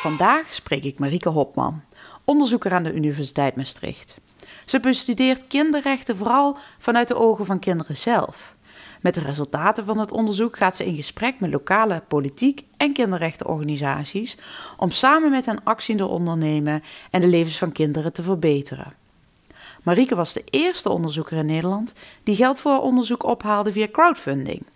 Vandaag spreek ik Marieke Hopman, onderzoeker aan de Universiteit Maastricht. Ze bestudeert kinderrechten vooral vanuit de ogen van kinderen zelf. Met de resultaten van het onderzoek gaat ze in gesprek met lokale politiek en kinderrechtenorganisaties om samen met hen actie te ondernemen en de levens van kinderen te verbeteren. Marieke was de eerste onderzoeker in Nederland die geld voor haar onderzoek ophaalde via crowdfunding.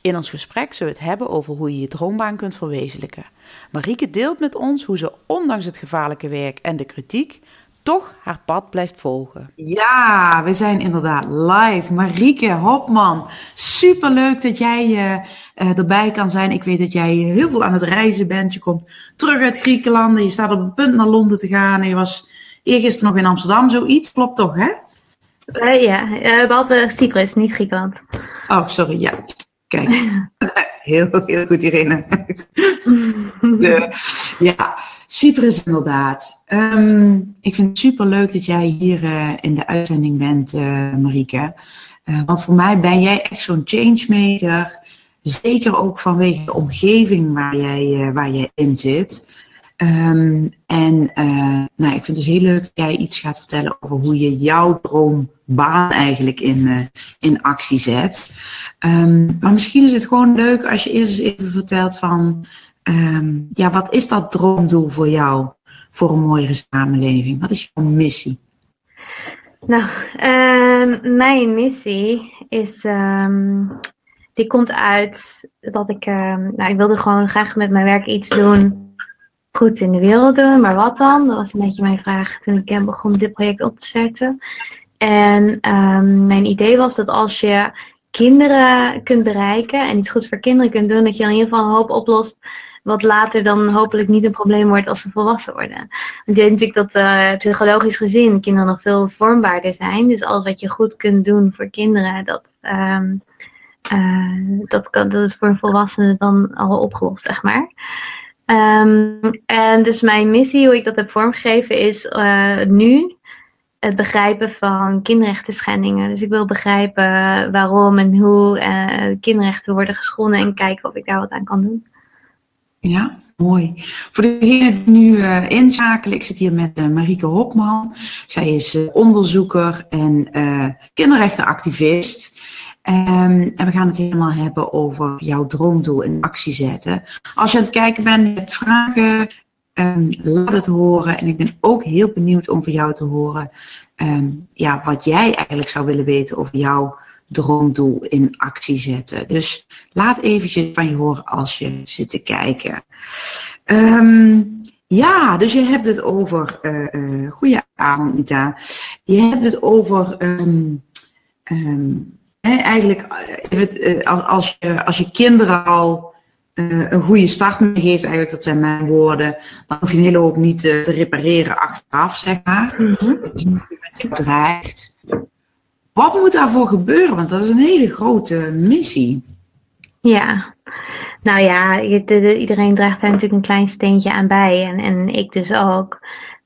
In ons gesprek zullen we het hebben over hoe je je droombaan kunt verwezenlijken. Marieke deelt met ons hoe ze ondanks het gevaarlijke werk en de kritiek toch haar pad blijft volgen. Ja, we zijn inderdaad live. Marieke Hopman, superleuk dat jij uh, erbij kan zijn. Ik weet dat jij heel veel aan het reizen bent. Je komt terug uit Griekenland en je staat op het punt naar Londen te gaan. En je was eergisteren nog in Amsterdam, zoiets. Klopt toch, hè? Uh, ja, uh, behalve Cyprus, niet Griekenland. Oh, sorry, ja. Kijk, heel, heel goed Irene. De, ja, Cyprus inderdaad. Um, ik vind het super leuk dat jij hier uh, in de uitzending bent, uh, Marieke. Uh, want voor mij ben jij echt zo'n changemaker. Zeker ook vanwege de omgeving waar jij, waar jij in zit. Um, en nou, ik vind het dus heel leuk dat jij iets gaat vertellen over hoe je jouw droombaan eigenlijk in, in actie zet. Um, maar misschien is het gewoon leuk als je eerst eens even vertelt van Um, ja, wat is dat droomdoel voor jou voor een mooiere samenleving? Wat is jouw missie? Nou, mijn missie is, die komt uit dat ik, nou, ik wilde gewoon graag met mijn werk iets doen, goed in de wereld doen, maar wat dan? Dat was een beetje mijn vraag toen ik begon dit project op te zetten. En mijn idee was dat als je kinderen kunt bereiken en iets goeds voor kinderen kunt doen, dat je in ieder geval een hoop oplost wat later dan hopelijk niet een probleem wordt als ze volwassen worden. Want je natuurlijk dat uh, psychologisch gezien kinderen nog veel vormbaarder zijn. Dus alles wat je goed kunt doen voor kinderen, dat, um, uh, dat, kan, dat is voor een volwassene dan al opgelost, zeg maar. Um, en dus mijn missie, hoe ik dat heb vormgegeven, is uh, nu het begrijpen van kinderrechten schendingen. Dus ik wil begrijpen waarom en hoe kinderrechten worden geschonden en kijken of ik daar wat aan kan doen. Ja, mooi. Voor degenen die nu uh, inschakelen, ik zit hier met uh, Marieke Hopman. Zij is onderzoeker en kinderrechtenactivist. Um, en we gaan het helemaal hebben over jouw droomdoel in actie zetten. Als je aan het kijken bent, hebt vragen, um, laat het horen. En ik ben ook heel benieuwd om van jou te horen um, ja, wat jij eigenlijk zou willen weten over jouw droomdoel in actie zetten. Dus laat eventjes van je horen als je zit te kijken. Ja, dus je hebt het over. Uh, goedenavond, Nita. Je hebt het over. Eigenlijk, het, als, je, als je kinderen al uh, een goede start geeft, eigenlijk, dat zijn mijn woorden, dan hoef je een hele hoop niet te repareren achteraf, zeg maar. Mm -hmm. Je dreigt. Wat moet daarvoor gebeuren? Want dat is een hele grote missie. Ja, nou ja, iedereen draagt daar natuurlijk een klein steentje aan bij. En, en ik dus ook.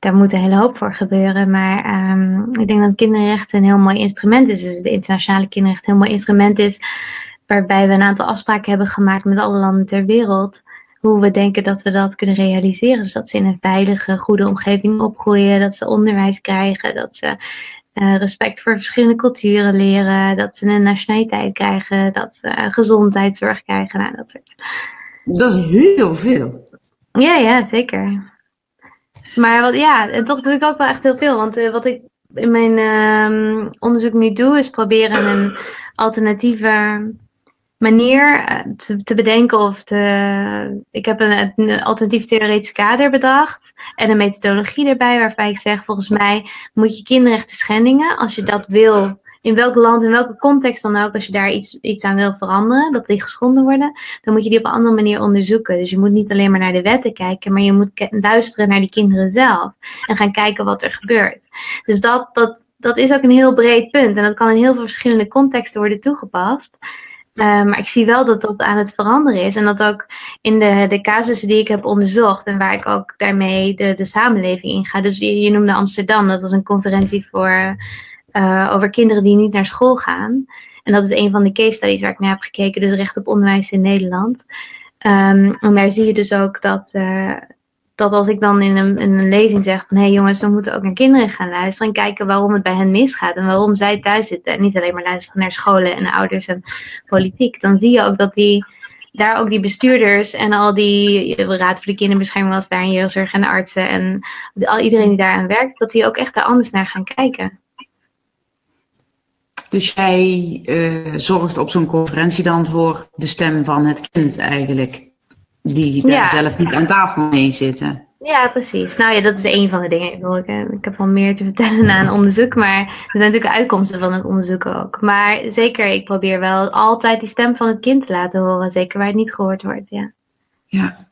Daar moet een hele hoop voor gebeuren. Maar um, ik denk dat kinderrechten een heel mooi instrument is. Dus de internationale kinderrechten een heel mooi instrument is. Waarbij we een aantal afspraken hebben gemaakt met alle landen ter wereld. Hoe we denken dat we dat kunnen realiseren. Dus dat ze in een veilige, goede omgeving opgroeien. Dat ze onderwijs krijgen. Dat ze uh, respect voor verschillende culturen leren, dat ze een nationaliteit krijgen, dat ze uh, gezondheidszorg krijgen, nou, dat soort. Dat is heel veel. Ja, ja, zeker. Maar wat, ja, toch doe ik ook wel echt heel veel. Want uh, wat ik in mijn uh, onderzoek nu doe, is proberen een alternatieve manier eh, te, te, bedenken of te. Ik heb een, een alternatief theoretisch kader bedacht en een methodologie erbij waarbij ik zeg: volgens mij moet je kinderrechten schendingen, als je dat wil in welk land, in welke context dan ook, als je daar iets, iets aan wil veranderen, dat die geschonden worden, dan moet je die op een andere manier onderzoeken. Dus je moet niet alleen maar naar de wetten kijken, maar je moet luisteren naar die kinderen zelf en gaan kijken wat er gebeurt. Dus dat, dat, dat is ook een heel breed punt en dat kan in heel veel verschillende contexten worden toegepast. Uh, maar ik zie wel dat dat aan het veranderen is. En dat ook in de, de casussen die ik heb onderzocht. En waar ik ook daarmee de, de samenleving in ga. Dus je noemde Amsterdam. Dat was een conferentie voor, uh, over kinderen die niet naar school gaan. En dat is een van de case studies waar ik naar heb gekeken. Dus recht op onderwijs in Nederland. Um, en daar zie je dus ook dat, uh, dat als ik dan in een, een lezing zeg van hé jongens, we moeten ook naar kinderen gaan luisteren en kijken waarom het bij hen misgaat en waarom zij thuis zitten en niet alleen maar luisteren naar scholen en ouders en politiek, dan zie je ook dat die daar ook die bestuurders en al die Raad voor de Kinderbescherming was daar en jeugdzorg en artsen en al iedereen die daaraan werkt, dat die ook echt daar anders naar gaan kijken. Dus jij uh, zorgt op zo'n conferentie dan voor de stem van het kind eigenlijk? die daar ja. zelf niet aan tafel mee zitten. Ja, precies. Nou ja, dat is een van de dingen. Ik, bedoel, ik, eh, ik heb wel meer te vertellen na een onderzoek, maar er zijn natuurlijk uitkomsten van het onderzoek ook. Maar zeker, ik probeer wel altijd die stem van het kind te laten horen, zeker waar het niet gehoord wordt. Ja. ja.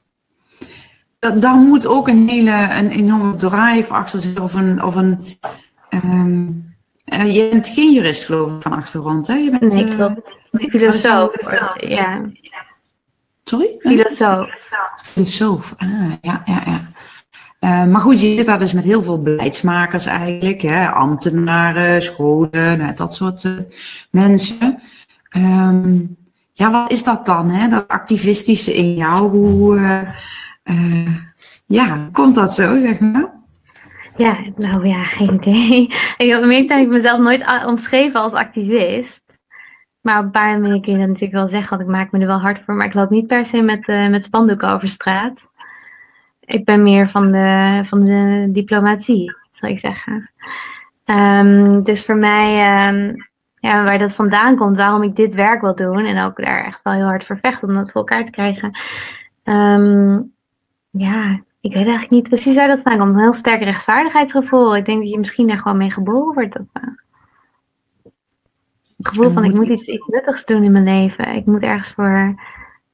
Dat, daar moet ook een hele een enorme drive achter zitten, of een. Of een um, uh, je bent geen jurist, geloof ik, van achtergrond, hè? Je bent, nee, klopt. Uh, filosoof. Ja. Sorry? Filosoof. Filosoof, ah, ja, ja, ja. Uh, maar goed, je zit daar dus met heel veel beleidsmakers eigenlijk, hè? ambtenaren, scholen, nou, dat soort mensen. Um, ja, wat is dat dan, hè? dat activistische in jou? Hoe ja, komt dat zo, zeg maar? Ja, nou ja, geen idee. Ik dat ik mezelf nooit omschreven als activist. Maar op een paar manieren kun je dat natuurlijk wel zeggen, want ik maak me er wel hard voor. Maar ik loop niet per se met, uh, met spandoeken over straat. Ik ben meer van de, van de diplomatie, zal ik zeggen. Um, dus voor mij, um, ja, waar dat vandaan komt, waarom ik dit werk wil doen. En ook daar echt wel heel hard voor vecht om dat voor elkaar te krijgen. Um, ja, ik weet eigenlijk niet precies waar dat vandaan komt. Een heel sterk rechtvaardigheidsgevoel. Ik denk dat je misschien daar gewoon mee geboren wordt. Of, uh, het gevoel van ik moet iets, iets nuttigs doen in mijn leven. Ik moet ergens voor.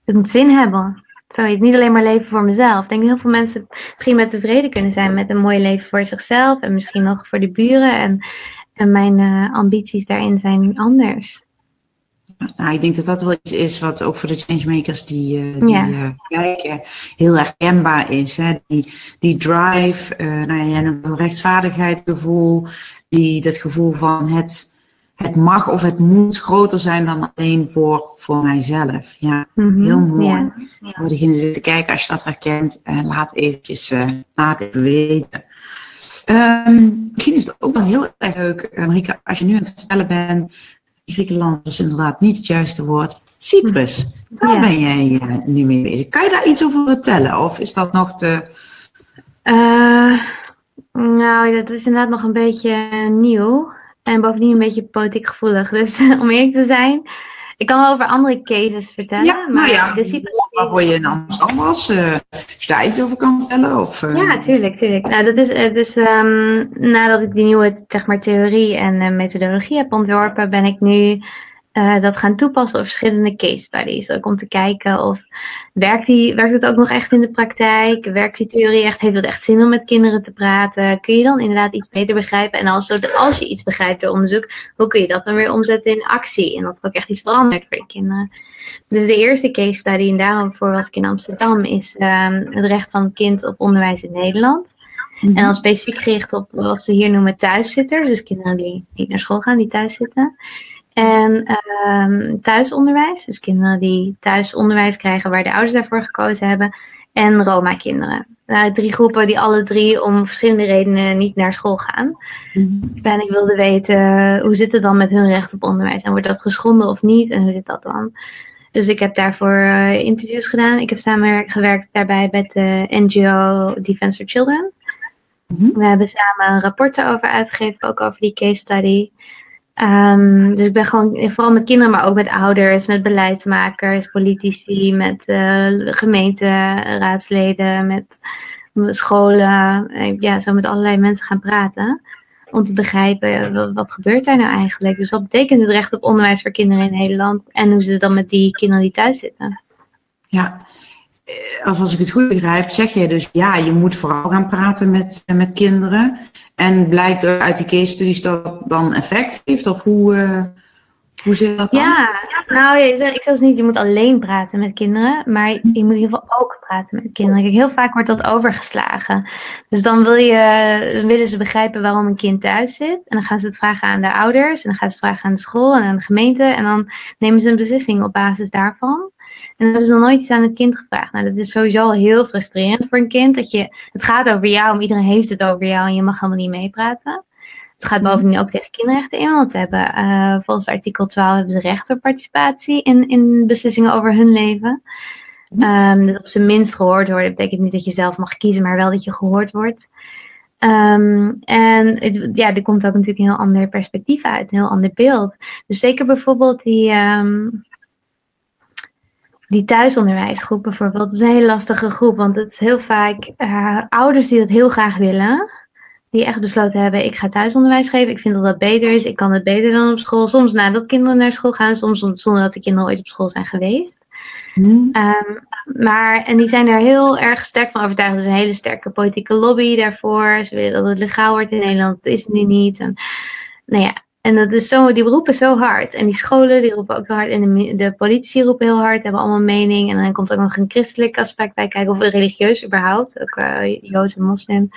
Het moet zin hebben. Zoiets. Niet alleen maar leven voor mezelf. Ik denk dat heel veel mensen prima tevreden kunnen zijn met een mooi leven voor zichzelf. En misschien nog voor de buren. En, en mijn uh, ambities daarin zijn anders. Nou, ik denk dat dat wel iets is wat ook voor de changemakers die, uh, die ja. uh, kijken heel herkenbaar is. Hè? Die, die drive, uh, nou ja, een rechtvaardigheidsgevoel, die, dat gevoel van het het mag of het moet groter zijn dan alleen voor, voor mijzelf. Ja, mm-hmm, heel mooi. Yeah. Voor degene die zitten kijken, als je dat herkent, laat eventjes laat even weten. Um, misschien is het ook wel heel erg leuk, Marika, als je nu aan het vertellen bent, Griekenland is inderdaad niet het juiste woord. Cyprus, daar yeah. ben jij nu mee bezig. Kan je daar iets over vertellen? Of is dat nog te... nou, dat is inderdaad nog een beetje nieuw. En bovendien een beetje politiek gevoelig. Dus om eerlijk te zijn, ik kan wel over andere cases vertellen. Ja, maar nou ja, de situatie... waarvoor je in Amsterdam was, uh, als je daar iets over kan vertellen? Of, uh... Ja, tuurlijk, tuurlijk. Nou, dat is uh, dus um, nadat ik die nieuwe zeg maar, theorie en methodologie heb ontworpen, ben ik nu uh, dat gaan toepassen op verschillende case studies. Ook om te kijken of werkt, die, werkt het ook nog echt in de praktijk? Werkt die theorie echt? Heeft het echt zin om met kinderen te praten? Kun je dan inderdaad iets beter begrijpen? En als, als je iets begrijpt door onderzoek, hoe kun je dat dan weer omzetten in actie? En dat er ook echt iets verandert voor je kinderen. Dus de eerste case study, en daarvoor was ik in Amsterdam, is um, het recht van het kind op onderwijs in Nederland. En dan specifiek gericht op wat ze hier noemen thuiszitters. Dus kinderen die niet naar school gaan, die thuis zitten. En um, thuisonderwijs, dus kinderen die thuisonderwijs krijgen waar de ouders daarvoor gekozen hebben. En Roma-kinderen. Uh, drie groepen die alle drie om verschillende redenen niet naar school gaan. Mm-hmm. En ik wilde weten, hoe zit het dan met hun recht op onderwijs? En wordt dat geschonden of niet? En hoe zit dat dan? Dus ik heb daarvoor uh, interviews gedaan. Ik heb samengewerkt daarbij met de NGO Defense for Children. Mm-hmm. We hebben samen rapporten over uitgegeven, ook over die case study. Um, dus ik ben gewoon vooral met kinderen, maar ook met ouders, met beleidsmakers, politici, met uh, gemeenteraadsleden, met scholen. Ja, zo met allerlei mensen gaan praten. om te begrijpen wat, gebeurt daar nou eigenlijk. Dus wat betekent het recht op onderwijs voor kinderen in Nederland en hoe ze het dan met die kinderen die thuis zitten? Ja, of als ik het goed begrijp, zeg jij dus ja, je moet vooral gaan praten met, met kinderen. En blijkt er uit die case studies dat dat dan effect heeft? Of hoe, hoe zit dat dan? Ja, nou, ik zeg dus niet, je moet alleen praten met kinderen, maar je moet in ieder geval ook praten met kinderen. Kijk, heel vaak wordt dat overgeslagen. Dus dan wil je, willen ze begrijpen waarom een kind thuis zit. En dan gaan ze het vragen aan de ouders, en dan gaan ze het vragen aan de school en aan de gemeente. En dan nemen ze een beslissing op basis daarvan. En dan hebben ze nog nooit iets aan het kind gevraagd. Nou, dat is sowieso al heel frustrerend voor een kind. Dat je, het gaat over jou, iedereen heeft het over jou en je mag helemaal niet meepraten. Het gaat bovendien ook tegen kinderrechten in, want ze hebben uh, volgens artikel 12 hebben ze recht op participatie in, in beslissingen over hun leven. Um, dus op zijn minst gehoord worden betekent niet dat je zelf mag kiezen, maar wel dat je gehoord wordt. Um, en het, ja, er komt ook natuurlijk een heel ander perspectief uit, een heel ander beeld. Dus zeker bijvoorbeeld die, um, die thuisonderwijsgroep bijvoorbeeld, dat is een hele lastige groep, want het is heel vaak uh, ouders die dat heel graag willen die echt besloten hebben, ik ga thuisonderwijs geven. Ik vind dat dat beter is. Ik kan het beter dan op school. Soms nadat kinderen naar school gaan, soms zonder dat de kinderen ooit op school zijn geweest. Mm. Um, maar, en die zijn er heel erg sterk van overtuigd. Er is een hele sterke politieke lobby daarvoor. Ze willen dat het legaal wordt in Nederland. Dat is het nu niet. En, nou ja, en dat is zo, die roepen zo hard. En die scholen die roepen ook heel hard. En de, de politie roepen heel hard. Hebben allemaal mening. En dan komt ook nog een christelijk aspect bij kijken. Of religieus überhaupt. Ook uh, Joods en moslim.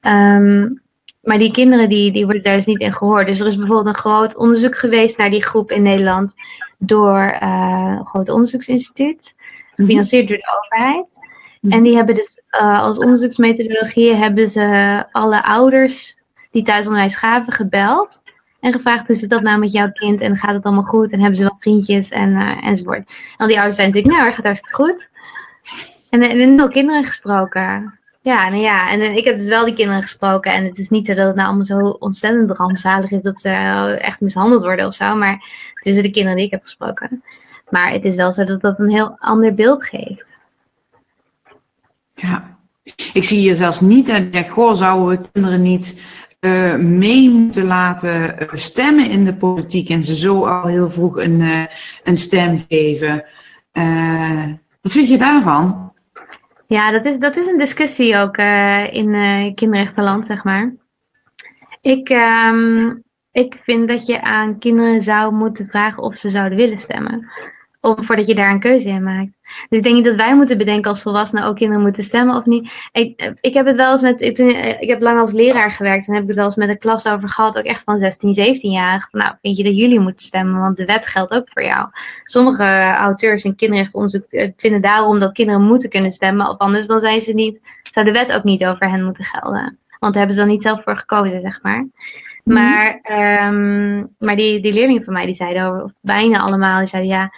Um, maar die kinderen die, die worden daar dus niet in gehoord. Dus er is bijvoorbeeld een groot onderzoek geweest naar die groep in Nederland. Door uh, een groot onderzoeksinstituut. Gefinancierd door de overheid. Mhm. En die hebben dus uh, als onderzoeksmethodologie hebben ze alle ouders die thuisonderwijs gaven gebeld. En gevraagd hoe zit dat nou met jouw kind en gaat het allemaal goed en hebben ze wel vriendjes en, uh, enzovoort. En al die ouders zijn natuurlijk, nou, gaat hartstikke goed. En, en nul kinderen gesproken. Ja, nou ja, en, en ik heb dus wel die kinderen gesproken. En het is niet zo dat het nou allemaal zo ontzettend rampzalig is dat ze echt mishandeld worden of zo. Maar tussen de kinderen die ik heb gesproken. Maar het is wel zo dat dat een heel ander beeld geeft. Ja, ik zie je zelfs niet en denk, goh, zouden we kinderen niet uh, mee moeten laten uh, stemmen in de politiek en ze zo al heel vroeg een, uh, een stem geven. wat vind je daarvan? Ja, dat is, dat is een discussie ook in kinderrechtenland, zeg maar. Ik, um, ik vind dat je aan kinderen zou moeten vragen of ze zouden willen stemmen om, voordat je daar een keuze in maakt. Dus ik denk niet dat wij moeten bedenken als volwassenen ook kinderen moeten stemmen of niet. Ik, ik heb het wel eens met, ik, ik heb lang als leraar gewerkt en heb ik het wel eens met een klas over gehad, ook echt van 16, 17 jaar. Nou, vind je dat jullie moeten stemmen, want de wet geldt ook voor jou. Sommige auteurs in kinderrechtonderzoek eh, vinden daarom dat kinderen moeten kunnen stemmen, of anders dan zijn ze niet, zou de wet ook niet over hen moeten gelden. Want daar hebben ze dan niet zelf voor gekozen, zeg maar. Mhm. Maar, um, maar die, die leerlingen van mij, die zeiden, of bijna allemaal, die zeiden ja,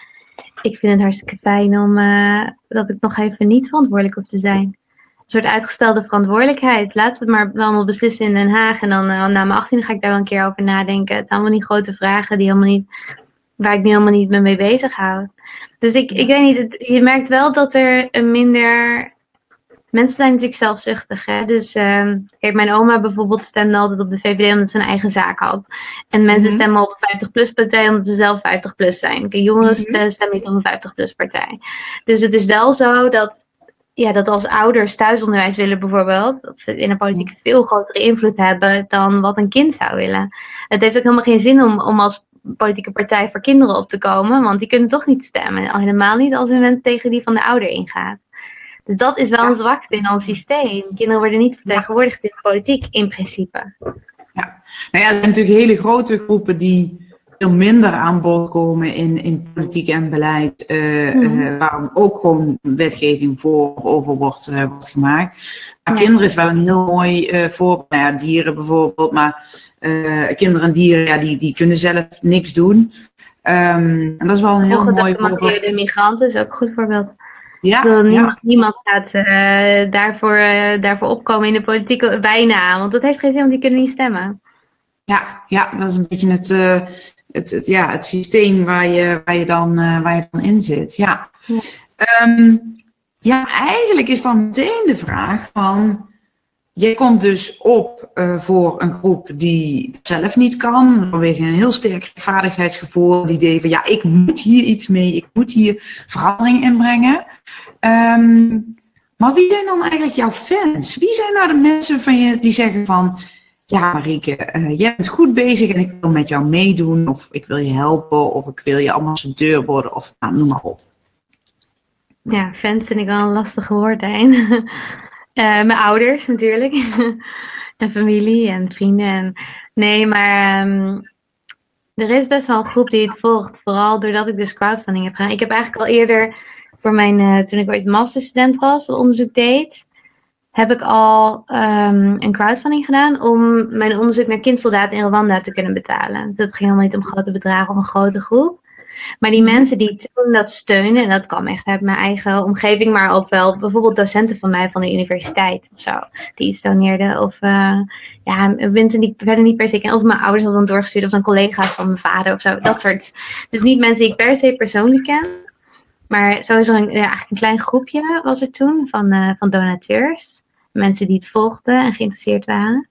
ik vind het hartstikke fijn om uh, dat ik nog even niet verantwoordelijk hoef te zijn. Een soort uitgestelde verantwoordelijkheid. Laat het maar allemaal beslissen in Den Haag. En dan uh, na mijn 18 ga ik daar wel een keer over nadenken. Het zijn allemaal niet grote vragen die helemaal niet, waar ik nu helemaal niet mee bezig hou. Dus ik, ik weet niet, het, je merkt wel dat er een minder mensen zijn natuurlijk zelfzuchtig. Hè? Dus kijk, mijn oma bijvoorbeeld stemde altijd op de VVD omdat ze een eigen zaak had. En mensen mhm. stemmen op een 50-plus partij omdat ze zelf 50-plus zijn. Kijk, jongens mm -hmm. stemmen niet op een 50-plus partij. Dus het is wel zo dat, ja, dat als ouders thuisonderwijs willen bijvoorbeeld, dat ze in de politiek mhm. veel grotere invloed hebben dan wat een kind zou willen. Het heeft ook helemaal geen zin om, om als politieke partij voor kinderen op te komen, want die kunnen toch niet stemmen. Al helemaal niet als een wens tegen die van de ouder ingaat. Dus dat is wel een zwakte in ons systeem. Kinderen worden niet vertegenwoordigd in de politiek, in principe. Ja, nou ja, er zijn natuurlijk hele grote groepen die veel minder aan bod komen in, in politiek en beleid, uh, uh, waar ook gewoon wetgeving voor of over wordt, uh, wordt gemaakt. Maar kinderen is wel een heel mooi voorbeeld. Nou ja, dieren bijvoorbeeld, maar kinderen en dieren, ja, die, die kunnen zelf niks doen. Um, en dat is wel een heel mooi voorbeeld. De migranten is ook een goed voorbeeld. Ja, niemand, ja. niemand gaat uh, daarvoor, uh, daarvoor opkomen in de politiek bijna. Want dat heeft geen zin, want die kunnen niet stemmen. Ja, ja dat is een beetje het, uh, het, het, ja, het systeem waar je, waar, je dan, waar je dan in zit. Ja. Ja. Um, ja, eigenlijk is dan meteen de vraag van... je komt dus op uh, voor een groep die het zelf niet kan, vanwege een heel sterk vaardigheidsgevoel, die idee van ja, ik moet hier iets mee, ik moet hier verandering inbrengen. Um, maar wie zijn dan eigenlijk jouw fans? Wie zijn nou de mensen van je die zeggen van ja, Marieke, uh, jij bent goed bezig en ik wil met jou meedoen, of ik wil je helpen, of ik wil je ambassadeur worden, of nou, noem maar op. Ja, fans vind ik wel een lastig woord, Hein. uh, mijn ouders natuurlijk, en familie en vrienden. En... Nee, maar um, er is best wel een groep die het volgt, vooral doordat ik dus crowdfunding heb gedaan. Ik heb eigenlijk al eerder, voor mijn, uh, toen ik ooit masterstudent was, onderzoek deed, heb ik al um, een crowdfunding gedaan om mijn onderzoek naar kindsoldaten in Rwanda te kunnen betalen. Dus het ging helemaal niet om grote bedragen of een grote groep. Maar die mhm. mensen die toen dat steunen, en dat kwam echt uit mijn eigen omgeving, maar ook wel bijvoorbeeld docenten van mij van de universiteit of zo, die iets doneerden. Of uh, ja, mensen die ik verder niet per se ken, of mijn ouders hadden doorgestuurd, of dan collega's van mijn vader of zo. Dat soort. Dus niet mensen die ik per se persoonlijk ken. Maar sowieso een, ja, eigenlijk een klein groepje was er toen van, uh, van donateurs mensen die het volgden en geïnteresseerd waren.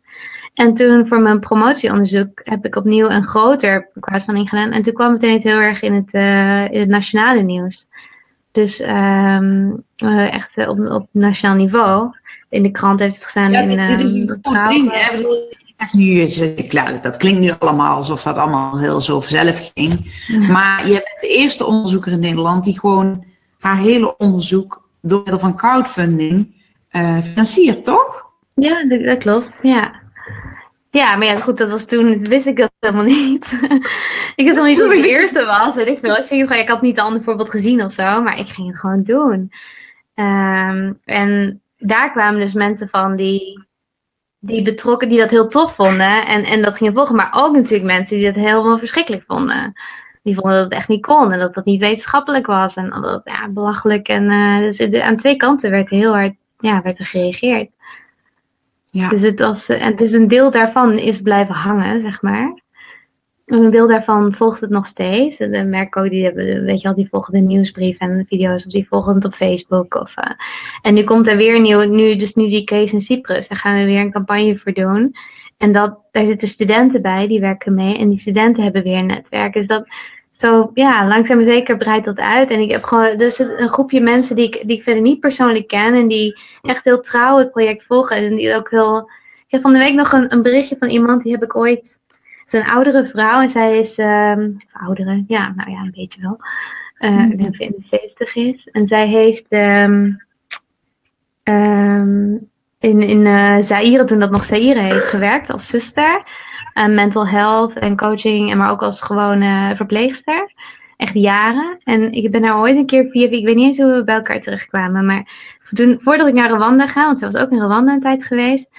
En toen voor mijn promotieonderzoek heb ik opnieuw een groter crowdfunding gedaan. En toen kwam het ineens heel erg in het, uh, in het nationale nieuws. Dus um, uh, echt op, op nationaal niveau. In de krant heeft het gestaan. Ja, in, dit, dit is een um, goed ding, hè? Nu is, klaar, dat klinkt nu allemaal alsof dat allemaal heel zo vanzelf ging. Ja. Maar je bent de eerste onderzoeker in Nederland die gewoon haar hele onderzoek door middel van crowdfunding uh, financiert, toch? Ja, dat, dat, klopt. Ja. Ja, maar ja, goed, dat was toen, wist ik dat helemaal niet. ik wist helemaal niet dat het de eerste was, weet ik veel. Ik, ging het gewoon, ik had niet een ander voorbeeld gezien of zo, maar ik ging het gewoon doen. Um, en daar kwamen dus mensen van die, die betrokken, die dat heel tof vonden en, en dat gingen volgen. Maar ook natuurlijk mensen die dat helemaal verschrikkelijk vonden. Die vonden dat het echt niet kon en dat dat niet wetenschappelijk was. En dat het ja, belachelijk. En uh, dus aan twee kanten werd heel hard ja, werd er gereageerd. Ja. Dus, het was, en dus een deel daarvan is blijven hangen, zeg maar. En een deel daarvan volgt het nog steeds. De merken ook, die hebben, weet je al, die volgen de nieuwsbrief en de video's, of die volgen het op Facebook. Of, uh, en nu komt er weer een nieuw, nu, dus nu die case in Cyprus, daar gaan we weer een campagne voor doen. En dat, daar zitten studenten bij, die werken mee. En die studenten hebben weer een netwerk. Dus dat, zo ja, langzaam maar zeker breidt dat uit. En ik heb gewoon dus een groepje mensen die ik, die ik verder niet persoonlijk ken. En die echt heel trouw het project volgen. En die ook heel. Ik heb van de week nog een, een berichtje van iemand, die heb ik ooit. Het is een oudere vrouw en zij is. Um, oudere, ja, nou ja, een beetje wel. Uh, Ik denk dat ze in de 70 is. En zij heeft. Um, um, in, in uh, Zaire, toen dat nog Zaire heet, gewerkt als zuster uh, mental health en coaching, en maar ook als gewone verpleegster. Echt jaren. En ik ben daar ooit een keer via, ik weet niet eens hoe we bij elkaar terugkwamen, maar toen, voordat ik naar Rwanda ga, want ze was ook in Rwanda een tijd geweest,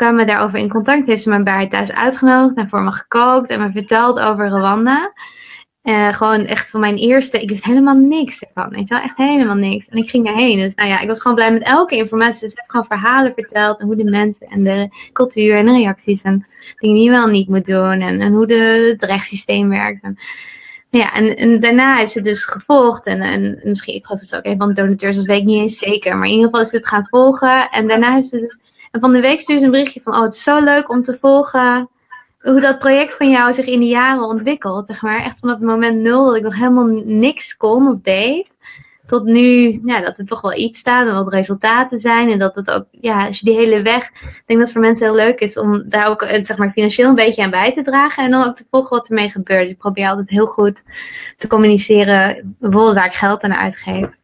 kwamen we daarover in contact. Heeft ze me bij thuis uitgenodigd en voor me gekookt en me verteld over Rwanda. Uh, gewoon echt van mijn eerste, ik wist helemaal niks ervan. Ik wel echt helemaal niks. En ik ging daarheen. Dus nou ja, ik was gewoon blij met elke informatie. Ze heeft gewoon verhalen verteld. En hoe de mensen en de cultuur en de reacties. En dingen die je wel niet moet doen. En, en hoe de, het rechtssysteem werkt. En, ja, en, en daarna heeft ze dus gevolgd. En, en misschien, ik geloof het ook een van de donateurs, dat weet ik niet eens zeker. Maar in ieder geval is het gaan volgen. En daarna heeft ze dus, en van de week stuurde ze een berichtje van, oh het is zo leuk om te volgen hoe dat project van jou zich in de jaren ontwikkelt. Zeg maar. Echt vanaf het moment nul dat ik nog helemaal niks kon of deed. Tot nu ja, dat er toch wel iets staat en wat resultaten zijn. En dat het ook, ja, als je die hele weg. Ik denk dat het voor mensen heel leuk is om daar ook eh, zeg maar, financieel een beetje aan bij te dragen. En dan ook te volgen wat ermee gebeurt. Dus ik probeer altijd heel goed te communiceren. Bijvoorbeeld waar ik geld aan uitgeef.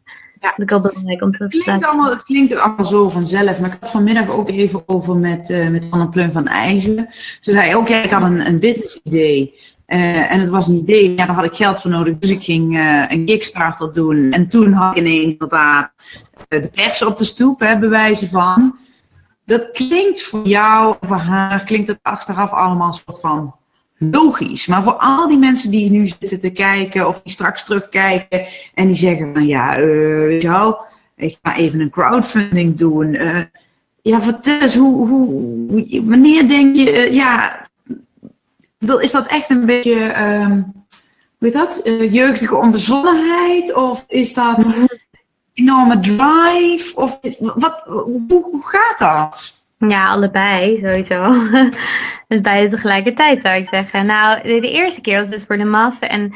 Ja, dat is ook belangrijk om te het klinkt, allemaal, het klinkt allemaal zo vanzelf. Maar ik had vanmiddag ook even over met, uh, met Anne Plum van IJzen. Ze zei ook, ja, ik had een, een business idee. Uh, en het was een idee, ja, daar had ik geld voor nodig. Dus ik ging uh, een Kickstarter doen. En toen had ik ineens inderdaad de pers op de stoep, hè, bewijzen van. Dat klinkt voor jou, voor haar, klinkt het achteraf allemaal een soort van logisch. Maar voor al die mensen die nu zitten te kijken of die straks terugkijken en die zeggen van ja, uh, weet je wel, ik ga even een crowdfunding doen. Uh, ja, vertel eens, hoe, hoe, wanneer denk je, uh, ja, is dat echt een beetje, um, hoe heet dat, jeugdige onbezonnenheid? Of is dat enorme drive? Of wat, hoe, hoe gaat dat? Ja, allebei sowieso. beide tegelijkertijd zou ik zeggen. Nou, de, eerste keer was dus voor de master en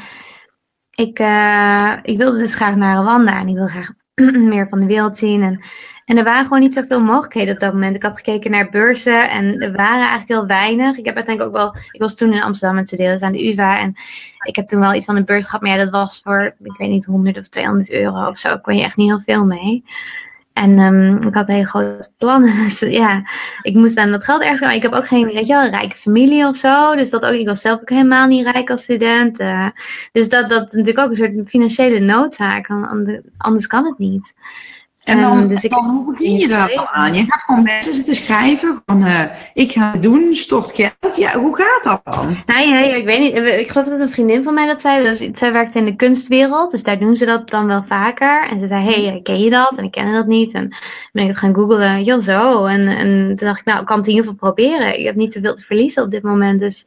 ik, uh, ik wilde dus graag naar Rwanda en ik wilde graag meer van de wereld zien. En, en er waren gewoon niet zoveel mogelijkheden op dat moment. Ik had gekeken naar beurzen en er waren eigenlijk heel weinig. Ik heb uiteindelijk ook wel, ik was toen in Amsterdam met studeren dus aan de UvA en ik heb toen wel iets van een beurs gehad, maar ja, dat was voor, ik weet niet, 100 of 200 euro of zo. kon je echt niet heel veel mee. En um, ik had hele grote plannen. Dus ja, ik moest aan dat geld ergens komen. Ik heb ook geen, weet je wel, rijke familie of zo. Dus dat ook, ik was zelf ook helemaal niet rijk als student. Uh, dus dat, dat natuurlijk ook een soort financiële noodzaak. Anders kan het niet. En dan, dus ik, hoe begin je daar dan aan? Je gaat gewoon mensen zitten schrijven. Van, uh, ik ga het doen, stort geld. Ja, hoe gaat dat dan? Nee, nee, ik weet niet. Ik geloof dat een vriendin van mij dat zei. Dus, zij werkt in de kunstwereld, dus daar doen ze dat dan wel vaker. En ze zei, hey, ken je dat? En ik ken dat niet. En ben ik gaan googlen, ja zo. En, en toen dacht ik, nou, ik kan het in ieder geval proberen. Ik heb niet zoveel te verliezen op dit moment, dus...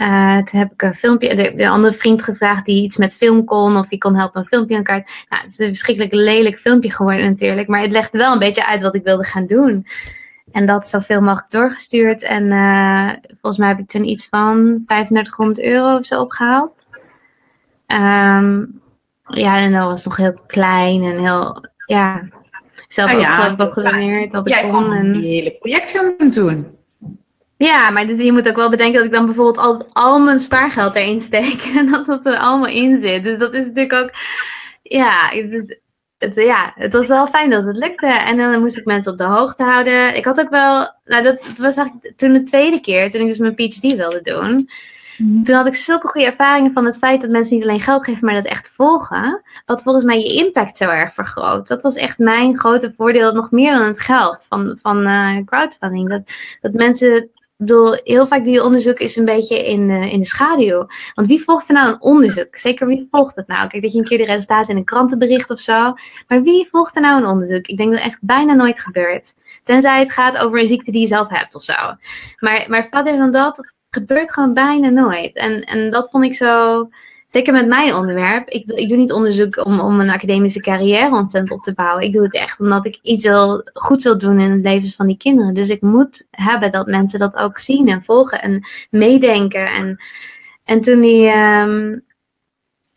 Uh, toen heb ik een filmpje, de, de, andere vriend gevraagd die iets met film kon, of die kon helpen een filmpje aan elkaar. Nou, het is een verschrikkelijk lelijk filmpje geworden natuurlijk, maar het legde wel een beetje uit wat ik wilde gaan doen. En dat zoveel mogelijk doorgestuurd. En uh, volgens mij heb ik toen iets van 3500 euro of zo opgehaald. Um, ja, en dat was nog heel klein en heel, ja, zelf nou ja, ook wat gedoneerd. Jij kon een hele project gaan doen. Ja, maar dus je moet ook wel bedenken dat ik dan bijvoorbeeld al, al mijn spaargeld erin steek. En dat dat er allemaal in zit. Dus dat is natuurlijk ook. Ja, het, ja, het was wel fijn dat het lukte. En dan moest ik mensen op de hoogte houden. Ik had ook wel. Nou, dat, was eigenlijk toen de tweede keer, toen ik dus mijn PhD wilde doen. Mhm. Toen had ik zulke goede ervaringen van het feit dat mensen niet alleen geld geven, maar dat echt volgen. Wat volgens mij je impact zo erg vergroot. Dat was echt mijn grote voordeel, nog meer dan het geld van, van uh, crowdfunding. Dat, dat mensen bedoel, heel vaak die onderzoek is een beetje in, uh, in de schaduw. Want wie volgt er nou een onderzoek? Zeker wie volgt het nou? Kijk, dat je een keer de resultaten in een krantenbericht of zo. Maar wie volgt er nou een onderzoek? Ik denk dat echt bijna nooit gebeurt. Tenzij het gaat over een ziekte die je zelf hebt of zo. Maar, maar verder dan dat, het gebeurt gewoon bijna nooit. En, en dat vond ik zo zeker met mijn onderwerp, ik, ik doe niet onderzoek om, om een academische carrière ontzettend op te bouwen. Ik doe het echt omdat ik iets wil, goed wil doen in het leven van die kinderen. Dus ik moet hebben dat mensen dat ook zien en volgen en meedenken. En, en toen die, um,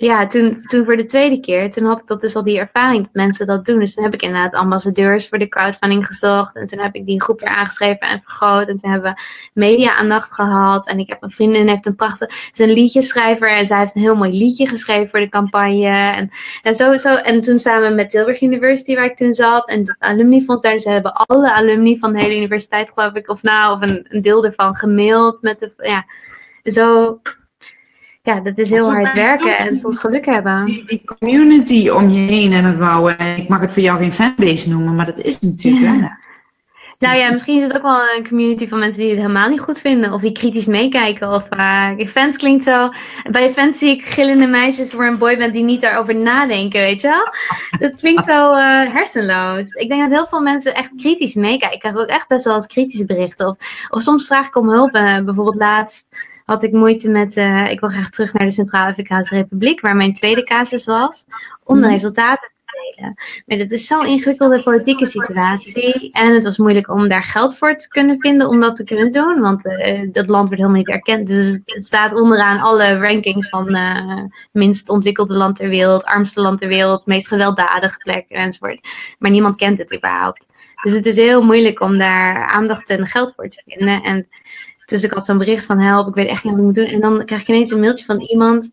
ja, toen, toen voor de tweede keer, toen had ik dat dus al die ervaring dat mensen dat doen. Dus toen heb ik inderdaad ambassadeurs voor de crowdfunding gezocht. En toen heb ik die groep weer aangeschreven en vergroot. En toen hebben we media-aandacht gehad. En ik heb een vriendin, heeft een prachtig, is een liedjeschrijver. En zij heeft een heel mooi liedje geschreven voor de campagne. En, en, zo, zo, en toen samen met Tilburg University, waar ik toen zat. En het alumnifonds daar. Dus hebben alle alumni van de hele universiteit, geloof ik. Of nou, of een, een deel ervan gemaild. Met de, ja, zo ja, dat is heel hard werken en soms geluk hebben. Die, die, community om je heen en het bouwen. ik mag het voor jou geen fanbase noemen, maar dat is natuurlijk wel. Nou ja, misschien is het ook wel een community van mensen die het helemaal niet goed vinden. Of die kritisch meekijken. Of uh, fans klinkt zo. Bij fans zie ik gillende meisjes voor een boyband die niet daarover nadenken, weet je wel? Dat klinkt zo uh, hersenloos. Ik denk dat heel veel mensen echt kritisch meekijken. Ik krijg ook echt best wel eens kritische berichten. Of, of soms vraag ik om hulp. Uh, bijvoorbeeld laatst had ik moeite met, uh, ik wil graag terug naar de Centraal-Afrikaanse Republiek, waar mijn tweede casus was, om de mhm. resultaten te delen. Maar dat is zo'n ingewikkelde politieke situatie. En het was moeilijk om daar geld voor te kunnen vinden om dat te kunnen doen, want uh, dat land wordt helemaal niet erkend. Dus het staat onderaan alle rankings van uh, minst ontwikkelde land ter wereld, armste land ter wereld, meest gewelddadige plek enzovoort. Maar niemand kent het überhaupt. Dus het is heel moeilijk om daar aandacht en geld voor te vinden. En dus ik had zo'n bericht van help, ik weet echt niet wat ik moet doen. En dan krijg ik ineens een mailtje van iemand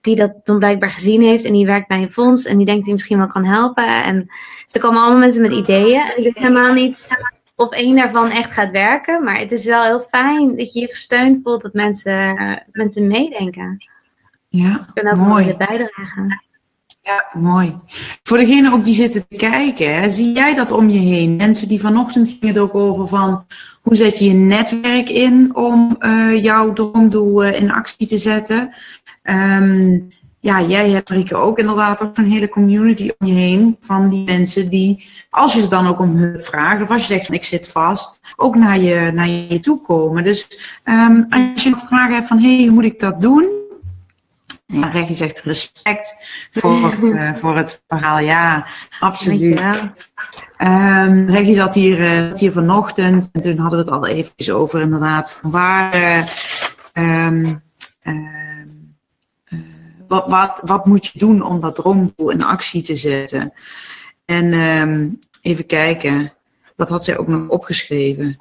die dat dan blijkbaar gezien heeft. En die werkt bij een fonds en die denkt die misschien wel kan helpen. En er komen allemaal mensen met ideeën. En ik weet helemaal niet of één daarvan echt gaat werken. Maar het is wel heel fijn dat je je gesteund voelt dat mensen, mensen meedenken. Ja, ook mooi. bijdragen. Ja, mooi. Voor degene ook die zitten te kijken, hè, zie jij dat om je heen? Mensen die vanochtend gingen het ook over van hoe zet je je netwerk in om uh, jouw droomdoel uh, in actie te zetten? Um, ja, jij hebt Rieke ook inderdaad ook een hele community om je heen van die mensen die, als je ze dan ook om hulp vraagt, of als je zegt van ik zit vast, ook naar je, naar je toe komen. Dus um, als je nog vragen hebt van hé, hey, hoe moet ik dat doen? Ja, je zegt respect voor het, uh, voor het verhaal. Ja, absoluut. Um, Reggie zat hier, uh, zat hier vanochtend en toen hadden we het al even over inderdaad van waar, uh, um, uh, wat, wat, wat moet je doen om dat droomdoel in actie te zetten? En um, even kijken, wat had zij ook nog opgeschreven?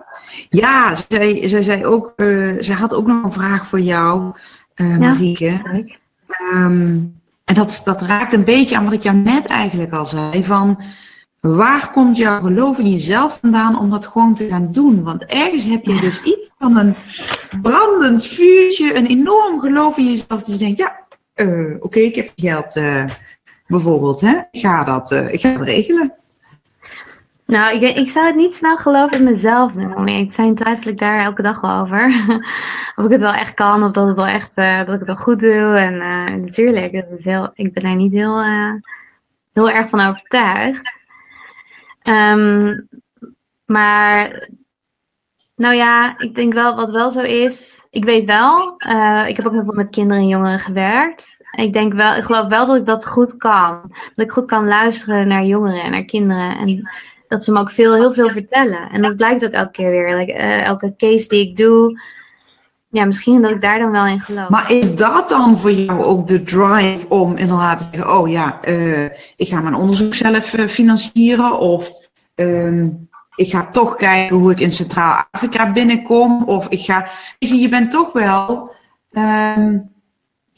Ja, zij, zij, zei ook, zij had ook nog een vraag voor jou, Marieke. Um, en dat, dat raakt een beetje aan wat ik jou net eigenlijk al zei. Van waar komt jouw geloof in jezelf vandaan om dat gewoon te gaan doen? Want ergens heb je dus iets van een brandend vuurtje, een enorm geloof in jezelf. Dat je denkt, ja, uh, oké, okay, ik heb geld uh, bijvoorbeeld. Hè? Ik, ga dat, uh, ik ga het regelen. Nou, ik, ik zou het niet snel geloven in mezelf noemen. Ik zijn twijfel ik daar elke dag wel over. of ik het wel echt kan, of dat, het wel echt, uh, dat ik het wel goed doe. En uh, natuurlijk, ik ben er niet heel, uh, heel erg van overtuigd. Um, maar, nou ja, ik denk wel, wat wel zo is. Ik weet wel, ik heb ook heel veel met kinderen en jongeren gewerkt. Ik denk wel, ik geloof wel dat ik dat goed kan. Dat ik goed kan luisteren naar jongeren en naar kinderen. En dat ze me ook veel, heel veel vertellen. En dat blijkt ook elke keer weer. Uh, elke case die ik doe, ja, misschien dat ik daar dan wel in geloof. Maar is dat dan voor jou ook de drive om inderdaad te zeggen: Oh ja, uh, ik ga mijn onderzoek zelf uh, financieren? Of um, ik ga toch kijken hoe ik in Centraal-Afrika binnenkom? Of ik ga. Je, je bent toch wel. Um,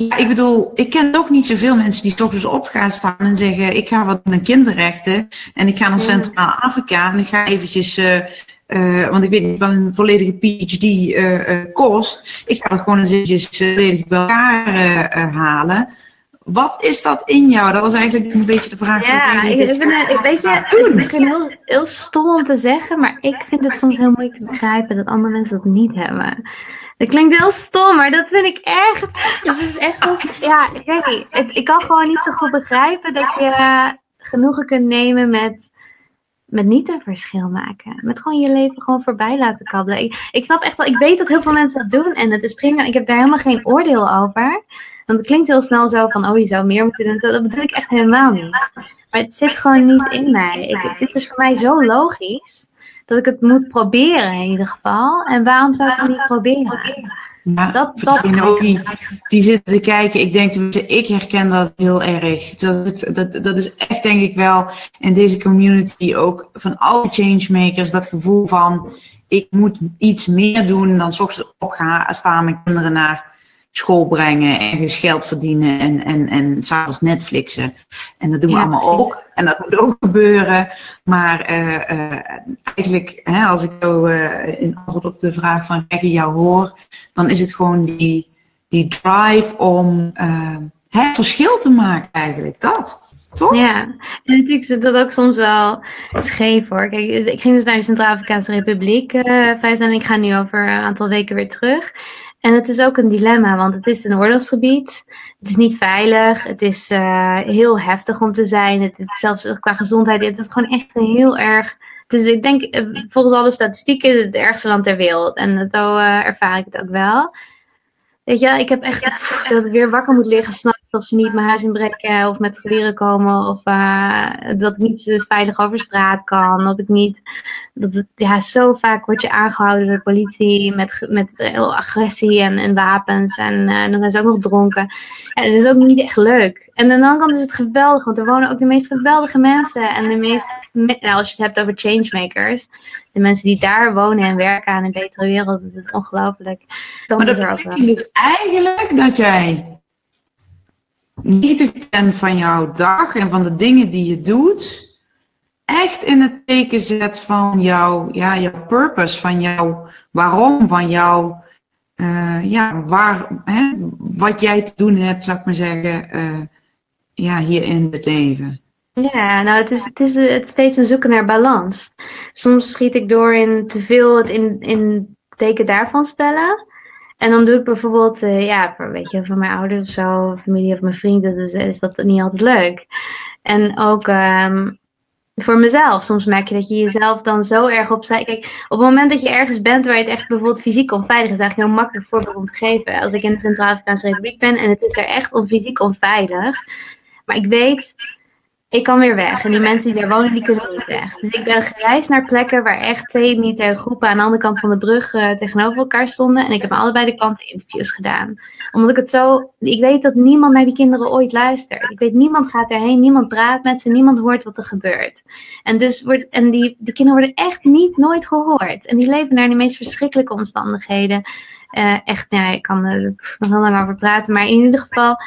ja, ik bedoel, ik ken toch niet zoveel mensen die toch dus op gaan staan en zeggen: Ik ga wat met kinderrechten en ik ga naar Centraal-Afrika en ik ga eventjes, uh, uh, want ik weet niet wat een volledige PhD uh, kost. Ik ga dat gewoon eens eventjes volledig bij elkaar halen. Wat is dat in jou? Dat was eigenlijk een beetje de vraag. Ja, ik, ik, ben, ik weet je, het is misschien heel, heel stom om te zeggen, maar ik vind het soms heel moeilijk te begrijpen dat andere mensen dat niet hebben. Dat klinkt heel stom, maar dat vind ik echt. Dat is echt ja, ik. Ik, kan gewoon niet zo goed begrijpen dat je uh, genoegen kunt nemen met, met niet een verschil maken. Met gewoon je leven gewoon voorbij laten kabbelen. Ik, ik snap echt wel, ik weet dat heel veel mensen dat doen en het is prima. Ik heb daar helemaal geen oordeel over. Want het klinkt heel snel zo van, oh je zou meer moeten doen. Zo, dat bedoel ik echt helemaal niet. Maar het zit gewoon niet in mij. Ik, dit is voor mij zo logisch dat ik het moet proberen in ieder geval. En waarom zou ik het niet proberen? Ja, dat, dat... ook die, die zitten te kijken. Ik denk ik herken dat heel erg. Dat, dat, dat is echt denk ik wel in deze community ook van alle changemakers dat gevoel van ik moet iets meer doen dan s ochtends opgaan, staan mijn kinderen naar school brengen, ergens geld verdienen en, en, en s'avonds Netflixen. En dat doen we allemaal ook. En dat moet ook gebeuren. Maar uh, uh, eigenlijk, hè, als ik zo uh, in antwoord op de vraag van Reggie jou hoor, dan is het gewoon die, die drive om het verschil te maken eigenlijk. Dat. Toch? Ja, en natuurlijk zit dat ook soms wel scheef hoor. Kijk, ik ging dus naar de Centraal-Afrikaanse Republiek uh, zijn. Ik ga nu over een aantal weken weer terug. En het is ook een dilemma, want het is een oorlogsgebied. Het is niet veilig. Het is uh, heel heftig om te zijn. Het is zelfs qua gezondheid. Het is gewoon echt heel erg. Dus ik denk, eh, volgens alle statistieken is het ergste land ter wereld. En zo uh, ervaar ik het ook wel. Weet je, ik heb echt dat ik weer wakker moet liggen of ze niet mijn huis inbreken of met geweren komen of uh, dat ik niet veilig over straat kan. Dat ik niet, dat het, ja, zo vaak word je aangehouden door de politie met, met heel agressie en, en wapens en uh, dan zijn ze ook nog dronken. En dat is ook niet echt leuk. En aan de andere kant is het geweldig, want er wonen ook de meest geweldige mensen en de meest, nou, als je het hebt over changemakers, de mensen die daar wonen en werken aan een betere wereld, dat is ongelooflijk. Maar dat betekent dus eigenlijk dat jij 90% van jouw dag en van de dingen die je doet, echt in het teken zet van jouw, ja, jouw purpose, van jouw waarom, van jouw, uh, ja, waar, hè, wat jij te doen hebt, zou ik maar zeggen, uh, ja, hier in het leven. Ja, nou, het is, het is het steeds een zoeken naar balans. Soms schiet ik door in te veel het in, in teken daarvan stellen. En dan doe ik bijvoorbeeld, uh, ja, voor, weet je, voor mijn ouders of zo, familie of mijn vrienden, is, is dat niet altijd leuk. En ook um, voor mezelf. Soms merk je dat je jezelf dan zo erg opzij. Kijk, op het moment dat je ergens bent waar je het echt bijvoorbeeld fysiek onveilig is, is eigenlijk heel makkelijk voorbeeld om te geven. Als ik in de Centraal-Afrikaanse Republiek ben en het is er echt on fysiek onveilig. Maar ik weet ik kan weer weg. En die mensen die daar wonen, die kunnen niet weg. Dus ik ben gereisd naar plekken waar echt twee militaire groepen aan de andere kant van de brug uh, tegenover elkaar stonden. En ik heb aan allebei de kanten interviews gedaan. Omdat ik het zo. Ik weet dat niemand naar die kinderen ooit luistert. Ik weet, niemand gaat erheen, niemand praat met ze, niemand hoort wat er gebeurt. En, dus wordt, en die, die kinderen worden echt niet nooit gehoord. En die leven daar in de meest verschrikkelijke omstandigheden. Uh, echt, nou, ik kan er nog heel lang over praten. Maar in ieder geval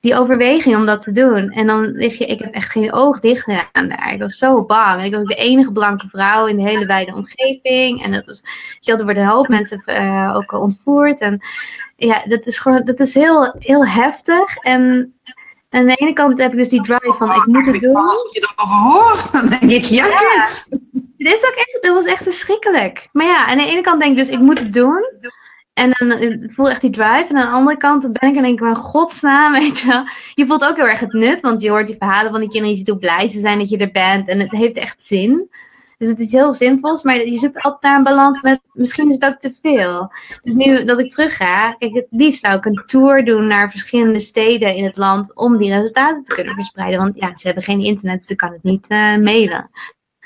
die overweging om dat te doen. En dan lig je, ik heb echt geen oog dicht gedaan daar. Ik was zo bang. Ik was de enige blanke vrouw in de hele wijde omgeving. En dat was, je, er worden een hoop mensen uh, ook ontvoerd. En ja, dat is gewoon, dat is heel, heel heftig. En aan de ene kant heb ik dus die drive van, ik moet het doen. Als je dat al hoort, dan denk ik, ja, ja. Dit is ook echt, dat was echt verschrikkelijk. Maar ja, aan de ene kant denk ik dus, ik moet het doen. En dan eh, voel echt die drive. En aan de andere kant ben ik en denk ik, van godsnaam, weet je wel. Je voelt ook heel erg het nut, want je hoort die verhalen van die kinderen. Je ziet hoe blij ze zijn dat je er bent. En het heeft echt zin. Dus het is heel zinvol, maar je zoekt altijd naar een balans met, misschien is het ook te veel. Dus nu dat ik terug ga, kijk, het liefst zou ik een tour doen naar verschillende steden in het land om die resultaten te kunnen verspreiden. Want ja, ze hebben geen internet, dus ik kan het niet uh, mailen.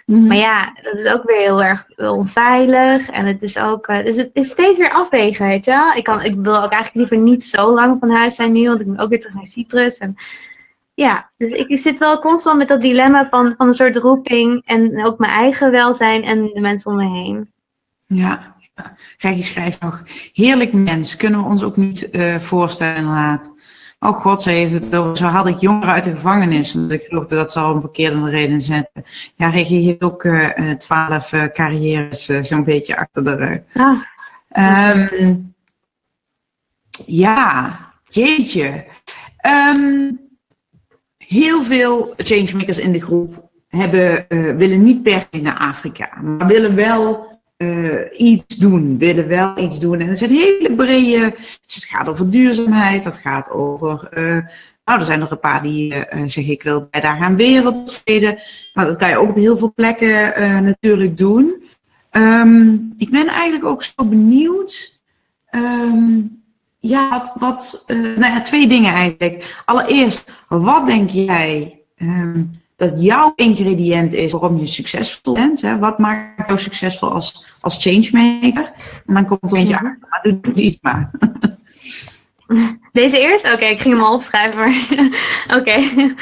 Mhm. Maar ja, dat is ook weer heel erg onveilig. En het is ook. Uh, dus het is steeds weer afwegen, weet je Ik, kan, ik wil ook eigenlijk liever niet zo lang van huis zijn nu, want ik moet ook weer terug naar Cyprus. En ja, dus ik, ik zit wel constant met dat dilemma van, van een soort roeping. En ook mijn eigen welzijn en de mensen om me heen. Ja, je schrijft nog. Heerlijk mens, kunnen we ons ook niet uh, voorstellen, inderdaad. Oh god, ze heeft het over. Zo had ik jongeren uit de gevangenis. Want ik geloofde dat ze al een verkeerde reden zetten. Ja, Regie heeft ook uh, twaalf uh, carrières uh, zo'n beetje achter de rug. Ah. Um, ja, jeetje. Um, heel veel changemakers in de groep hebben, willen niet per se naar Afrika. Maar willen wel uh, iets doen, willen wel iets doen. En er zijn hele brede. Dus het gaat over duurzaamheid, het gaat over. Uh, nou, er zijn nog een paar die uh, zeggen: Ik wil daar gaan wereldvrede. Nou, dat kan je ook op heel veel plekken natuurlijk doen. Um, ik ben eigenlijk ook zo benieuwd. Um, ja, wat. wat nou ja, twee dingen eigenlijk. Allereerst, wat denk jij? Um, dat jouw ingrediënt is waarom je succesvol bent. Hè? Wat maakt jou succesvol als, als changemaker? En dan komt er eentje aan, maar doe die maar. Deze eerst? Oké, ik ging hem al opschrijven. Oké. Okay.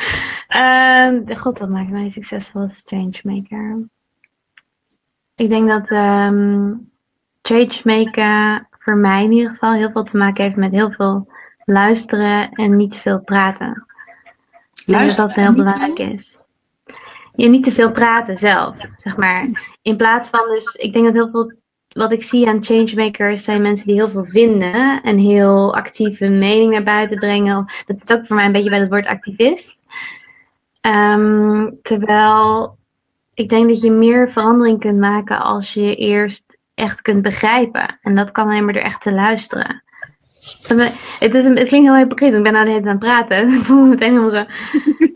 Uh, God, wat maakt mij succesvol als changemaker? Ik denk dat um, changemaker voor mij in ieder geval heel veel te maken heeft met heel veel luisteren en niet veel praten. Luisteren dat dat heel belangrijk is. Je niet te veel praten zelf, zeg maar. In plaats van dus, ik denk dat heel veel wat ik zie aan changemakers zijn mensen die heel veel vinden en heel actief hun mening naar buiten brengen. Dat zit ook voor mij een beetje bij het woord activist. Um, terwijl ik denk dat je meer verandering kunt maken als je eerst echt kunt begrijpen. En dat kan alleen maar door echt te luisteren. Het, is een, het klinkt heel hypocriet, ik ben nou de hele tijd aan het praten. ik voel me meteen helemaal zo.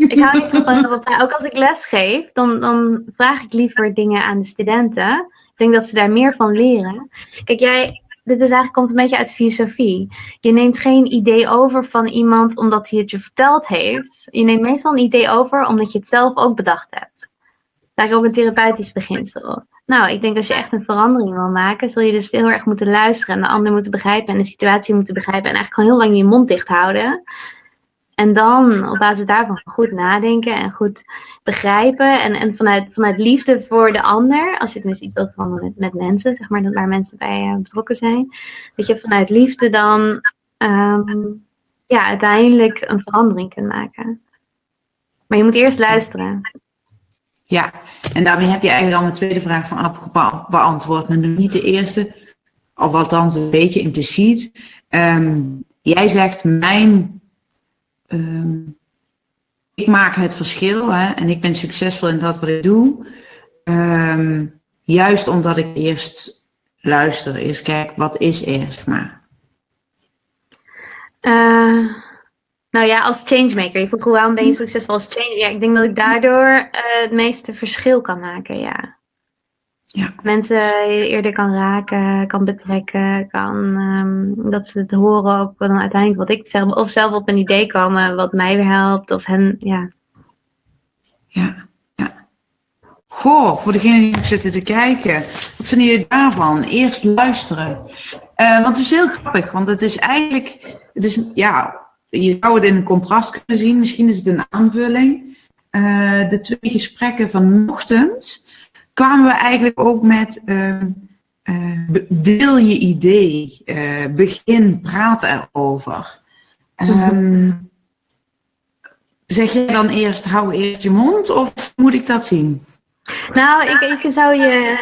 Ik hou niet van praten. Ook als ik les geef, dan, dan vraag ik liever dingen aan de studenten. Ik denk dat ze daar meer van leren. Kijk, jij, dit is eigenlijk, komt een beetje uit filosofie. Je neemt geen idee over van iemand omdat hij het je verteld heeft. Je neemt meestal een idee over omdat je het zelf ook bedacht hebt. Eigenlijk ook een therapeutisch beginsel. Nou, ik denk als je echt een verandering wil maken, zul je dus heel erg moeten luisteren en de ander moeten begrijpen en de situatie moeten begrijpen en eigenlijk gewoon heel lang je mond dicht houden. En dan op basis daarvan goed nadenken en goed begrijpen. En, en vanuit, vanuit liefde voor de ander, als je tenminste iets wilt veranderen met, met mensen, zeg maar, waar mensen bij uh, betrokken zijn. Dat je vanuit liefde dan um, ja, uiteindelijk een verandering kunt maken. Maar je moet eerst luisteren. Ja, en daarmee heb je eigenlijk al mijn tweede vraag van Ab beantwoord, maar niet de eerste, althans een beetje impliciet. Um, jij zegt, mijn, um, ik maak het verschil hè, en ik ben succesvol in dat wat ik doe, um, juist omdat ik eerst luister, eerst kijk, wat is eerst maar. Uh, nou ja, als changemaker. Je vroeg waarom ben je hm. succesvol als change? Ja, ik denk dat ik daardoor uh, het meeste verschil kan maken, ja. ja. Mensen eerder kan raken, kan betrekken, kan um, dat ze het horen ook dan uiteindelijk wat ik zeg. Of zelf op een idee komen wat mij weer helpt, of hen, ja. ja, ja. Goh, voor degenen die zitten te kijken, wat vinden jullie daarvan? Eerst luisteren. Uh, want het is heel grappig, want het is eigenlijk, het is, ja, je zou het in een contrast kunnen zien, misschien is het een aanvulling. Uh, de twee gesprekken vanochtend kwamen we eigenlijk ook met uh, deel je idee, begin, praat erover. Um, zeg je dan eerst, hou eerst je mond of moet ik dat zien? Nou, ik, ik zou je.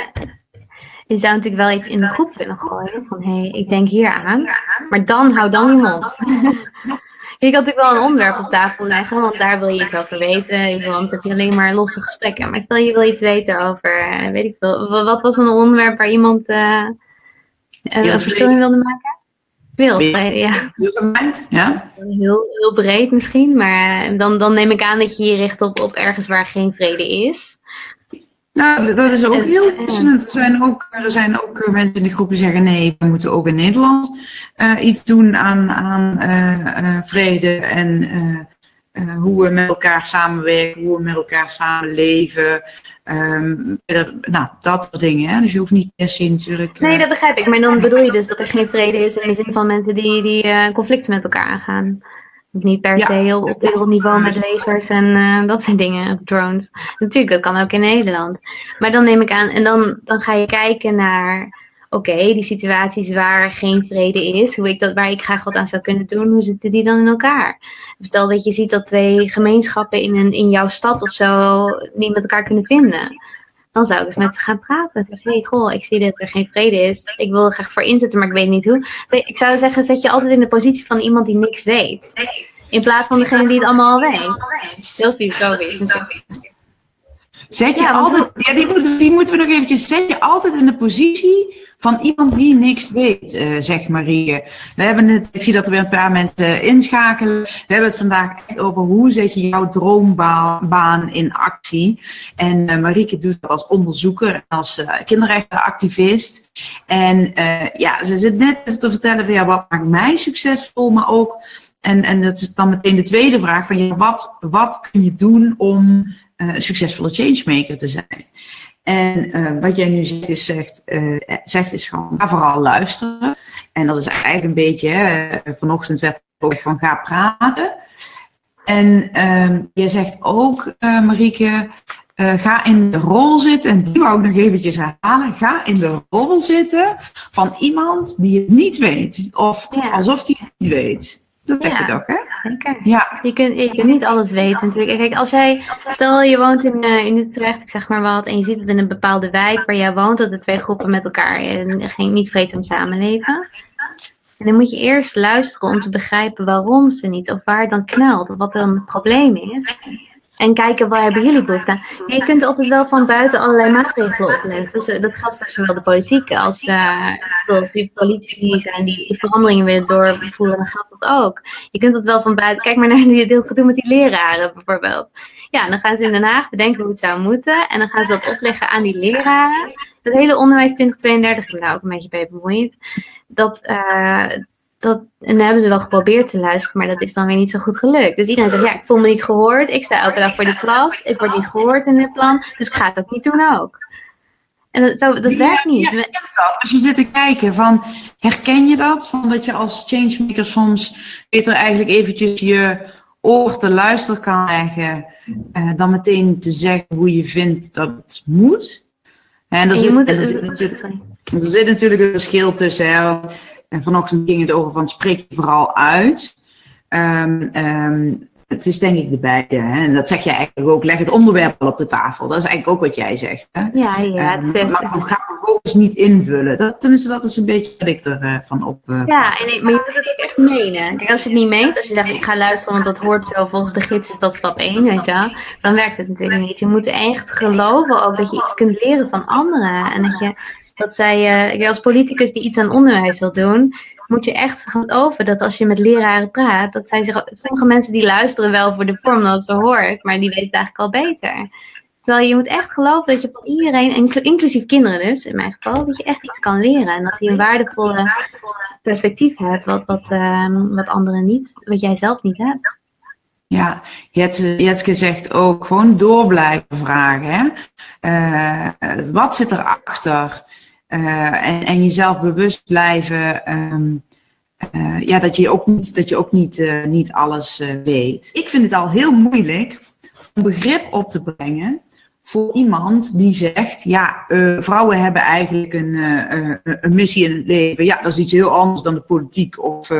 Je zou natuurlijk wel iets in de groep kunnen gooien. Van hé, hey, ik denk hier aan. Maar dan hou dan je mond. je kan natuurlijk wel een onderwerp op tafel leggen, want daar wil je iets over weten. Want heb je alleen maar losse gesprekken. Maar stel je wil iets weten over, eh, weet ik veel. Wat was een onderwerp waar iemand uh, een verschil in wilde maken? Wereldvrede, ja. ja. Heel, heel breed misschien, maar dan, dan neem ik aan dat je je richt op, op ergens waar geen vrede is. Nou, dat is ook heel wisselend. Er zijn ook, er zijn ook eh, mensen in de groep die zeggen: nee, we moeten ook in Nederland uh, iets doen aan, aan uh, vrede en hoe we met elkaar samenwerken, hoe we met elkaar samenleven. Um, nou, dat soort dingen. Hè? Dus je hoeft niet per se natuurlijk. Nee, dat begrijp ik. Maar dan bedoel je dus dat er geen vrede is in de zin van mensen die, die conflicten met elkaar aangaan. Niet per se ja. op wereldniveau met legers en uh, dat soort dingen, drones. Natuurlijk, dat kan ook in Nederland. Maar dan neem ik aan, en dan, dan ga je kijken naar, oké, die situaties waar geen vrede is, hoe ik dat, waar ik graag wat aan zou kunnen doen, hoe zitten die dan in elkaar? Stel dat je ziet dat twee gemeenschappen in, een, in jouw stad of zo niet met elkaar kunnen vinden. Dan zou ik eens met ze gaan praten. Zeg, hey, goh, ik zie dat er geen vrede is. Ik wil er graag voor inzetten, maar ik weet niet hoe. Ik zou zeggen, zet je altijd in de positie van iemand die niks weet. In plaats van degene die het allemaal al weet. Heel filosofisch Zet je ja, altijd, ja, die, moeten, die moeten we nog eventjes, zet je altijd in de positie van iemand die niks weet, uh, zegt Marie. We hebben het, ik zie dat er weer een paar mensen inschakelen. We hebben het vandaag echt over hoe zet je jouw droombaan in actie. En uh, Marieke doet dat als onderzoeker en als uh, kinderrechtenactivist. En ja, ze zit net te vertellen van ja, wat maakt mij succesvol, maar ook en, en dat is dan meteen de tweede vraag van ja, wat, wat kun je doen om een succesvolle changemaker te zijn? En uh, wat jij nu zegt is, zegt, uh, zegt is gewoon ga vooral luisteren. En dat is eigenlijk een beetje, hè, vanochtend werd ook van ga praten. En uh, je zegt ook, Marieke, ga in de rol zitten, en die wou ik nog eventjes herhalen, ga in de rol zitten van iemand die het niet weet. Of ja. alsof hij het niet weet. Dat denk je toch, hè? Zeker. Ja. Je kunt, je kunt niet alles weten natuurlijk. Kijk, als jij, stel je woont in, uh, in Utrecht, ik zeg maar wat, en je ziet het in een bepaalde wijk waar jij woont, dat de twee groepen met elkaar uh, geen, niet vreedzaam samenleven. En dan moet je eerst luisteren om te begrijpen waarom ze niet, of waar het dan knelt, of wat dan het probleem is. En kijken waar hebben jullie behoefte aan. je kunt altijd wel van buiten allerlei maatregelen opleggen. Dus uh, dat geldt voor zowel de politiek als, als die politie zijn die veranderingen willen doorvoeren. Dan geldt dat ook. Je kunt dat wel van buiten. Kijk maar naar die deel gedoe met die leraren bijvoorbeeld. Ja, dan gaan ze in Den Haag bedenken hoe het zou moeten. En dan gaan ze dat opleggen aan die leraren. Het hele onderwijs 2032, ik daar ook een beetje bij bemoeid. Dat, uh, dat, en dan hebben ze wel geprobeerd te luisteren, maar dat is dan weer niet zo goed gelukt. Dus iedereen zegt, ja, ik voel me niet gehoord. Ik sta elke dag voor die klas. Ik word niet gehoord in dit plan. Dus ik ga het ook niet doen ook. En dat, zo, dat werkt niet. Ja, dat. Als je zit te kijken, van, herken je dat? Van dat je als changemaker soms beter eigenlijk eventjes je oor te luisteren kan leggen. Eh, dan meteen te zeggen hoe je vindt dat het moet. En er, zit, moet, er, zit, natuurlijk, er zit natuurlijk een verschil tussen. Hè, en vanochtend ging het over van spreek je vooral uit. Um, um, het is denk ik de beide. Hè? En dat zeg je eigenlijk ook. Leg het onderwerp al op de tafel. Dat is eigenlijk ook wat jij zegt. Hè? Ja, ja. Um, het maar ga vervolgens niet invullen. Dat, tenminste, dat is een beetje wat ik ervan uh, op. Uh, ja, en, maar je moet het ook echt menen. Kijk, als je het niet meent, als je zegt ik ga luisteren, want dat hoort zo volgens de gids, is dat stap 1, weet je Dan werkt het natuurlijk niet. Je moet echt geloven ook dat je iets kunt leren van anderen. En dat je dat zij, uh, als politicus die iets aan onderwijs wil doen, moet je echt gaan over dat als je met leraren praat, dat zij zich, sommige mensen die luisteren wel voor de vorm dat ze hoort, maar die weten het eigenlijk al beter. Terwijl je moet echt geloven dat je van iedereen, inclusief kinderen dus, in mijn geval, dat je echt iets kan leren. En dat die een waardevolle perspectief hebt, wat, wat, um, wat anderen niet, wat jij zelf niet hebt. Ja, Jetske zegt ook gewoon door blijven vragen. Hè? Uh, wat zit erachter? Uh, en, en jezelf bewust blijven. Um, uh, ja, dat je ook niet, dat je ook niet, niet alles weet. Ik vind het al heel moeilijk om begrip op te brengen voor iemand die zegt: Ja, vrouwen hebben eigenlijk een, een missie in het leven. Ja, dat is iets heel anders dan de politiek of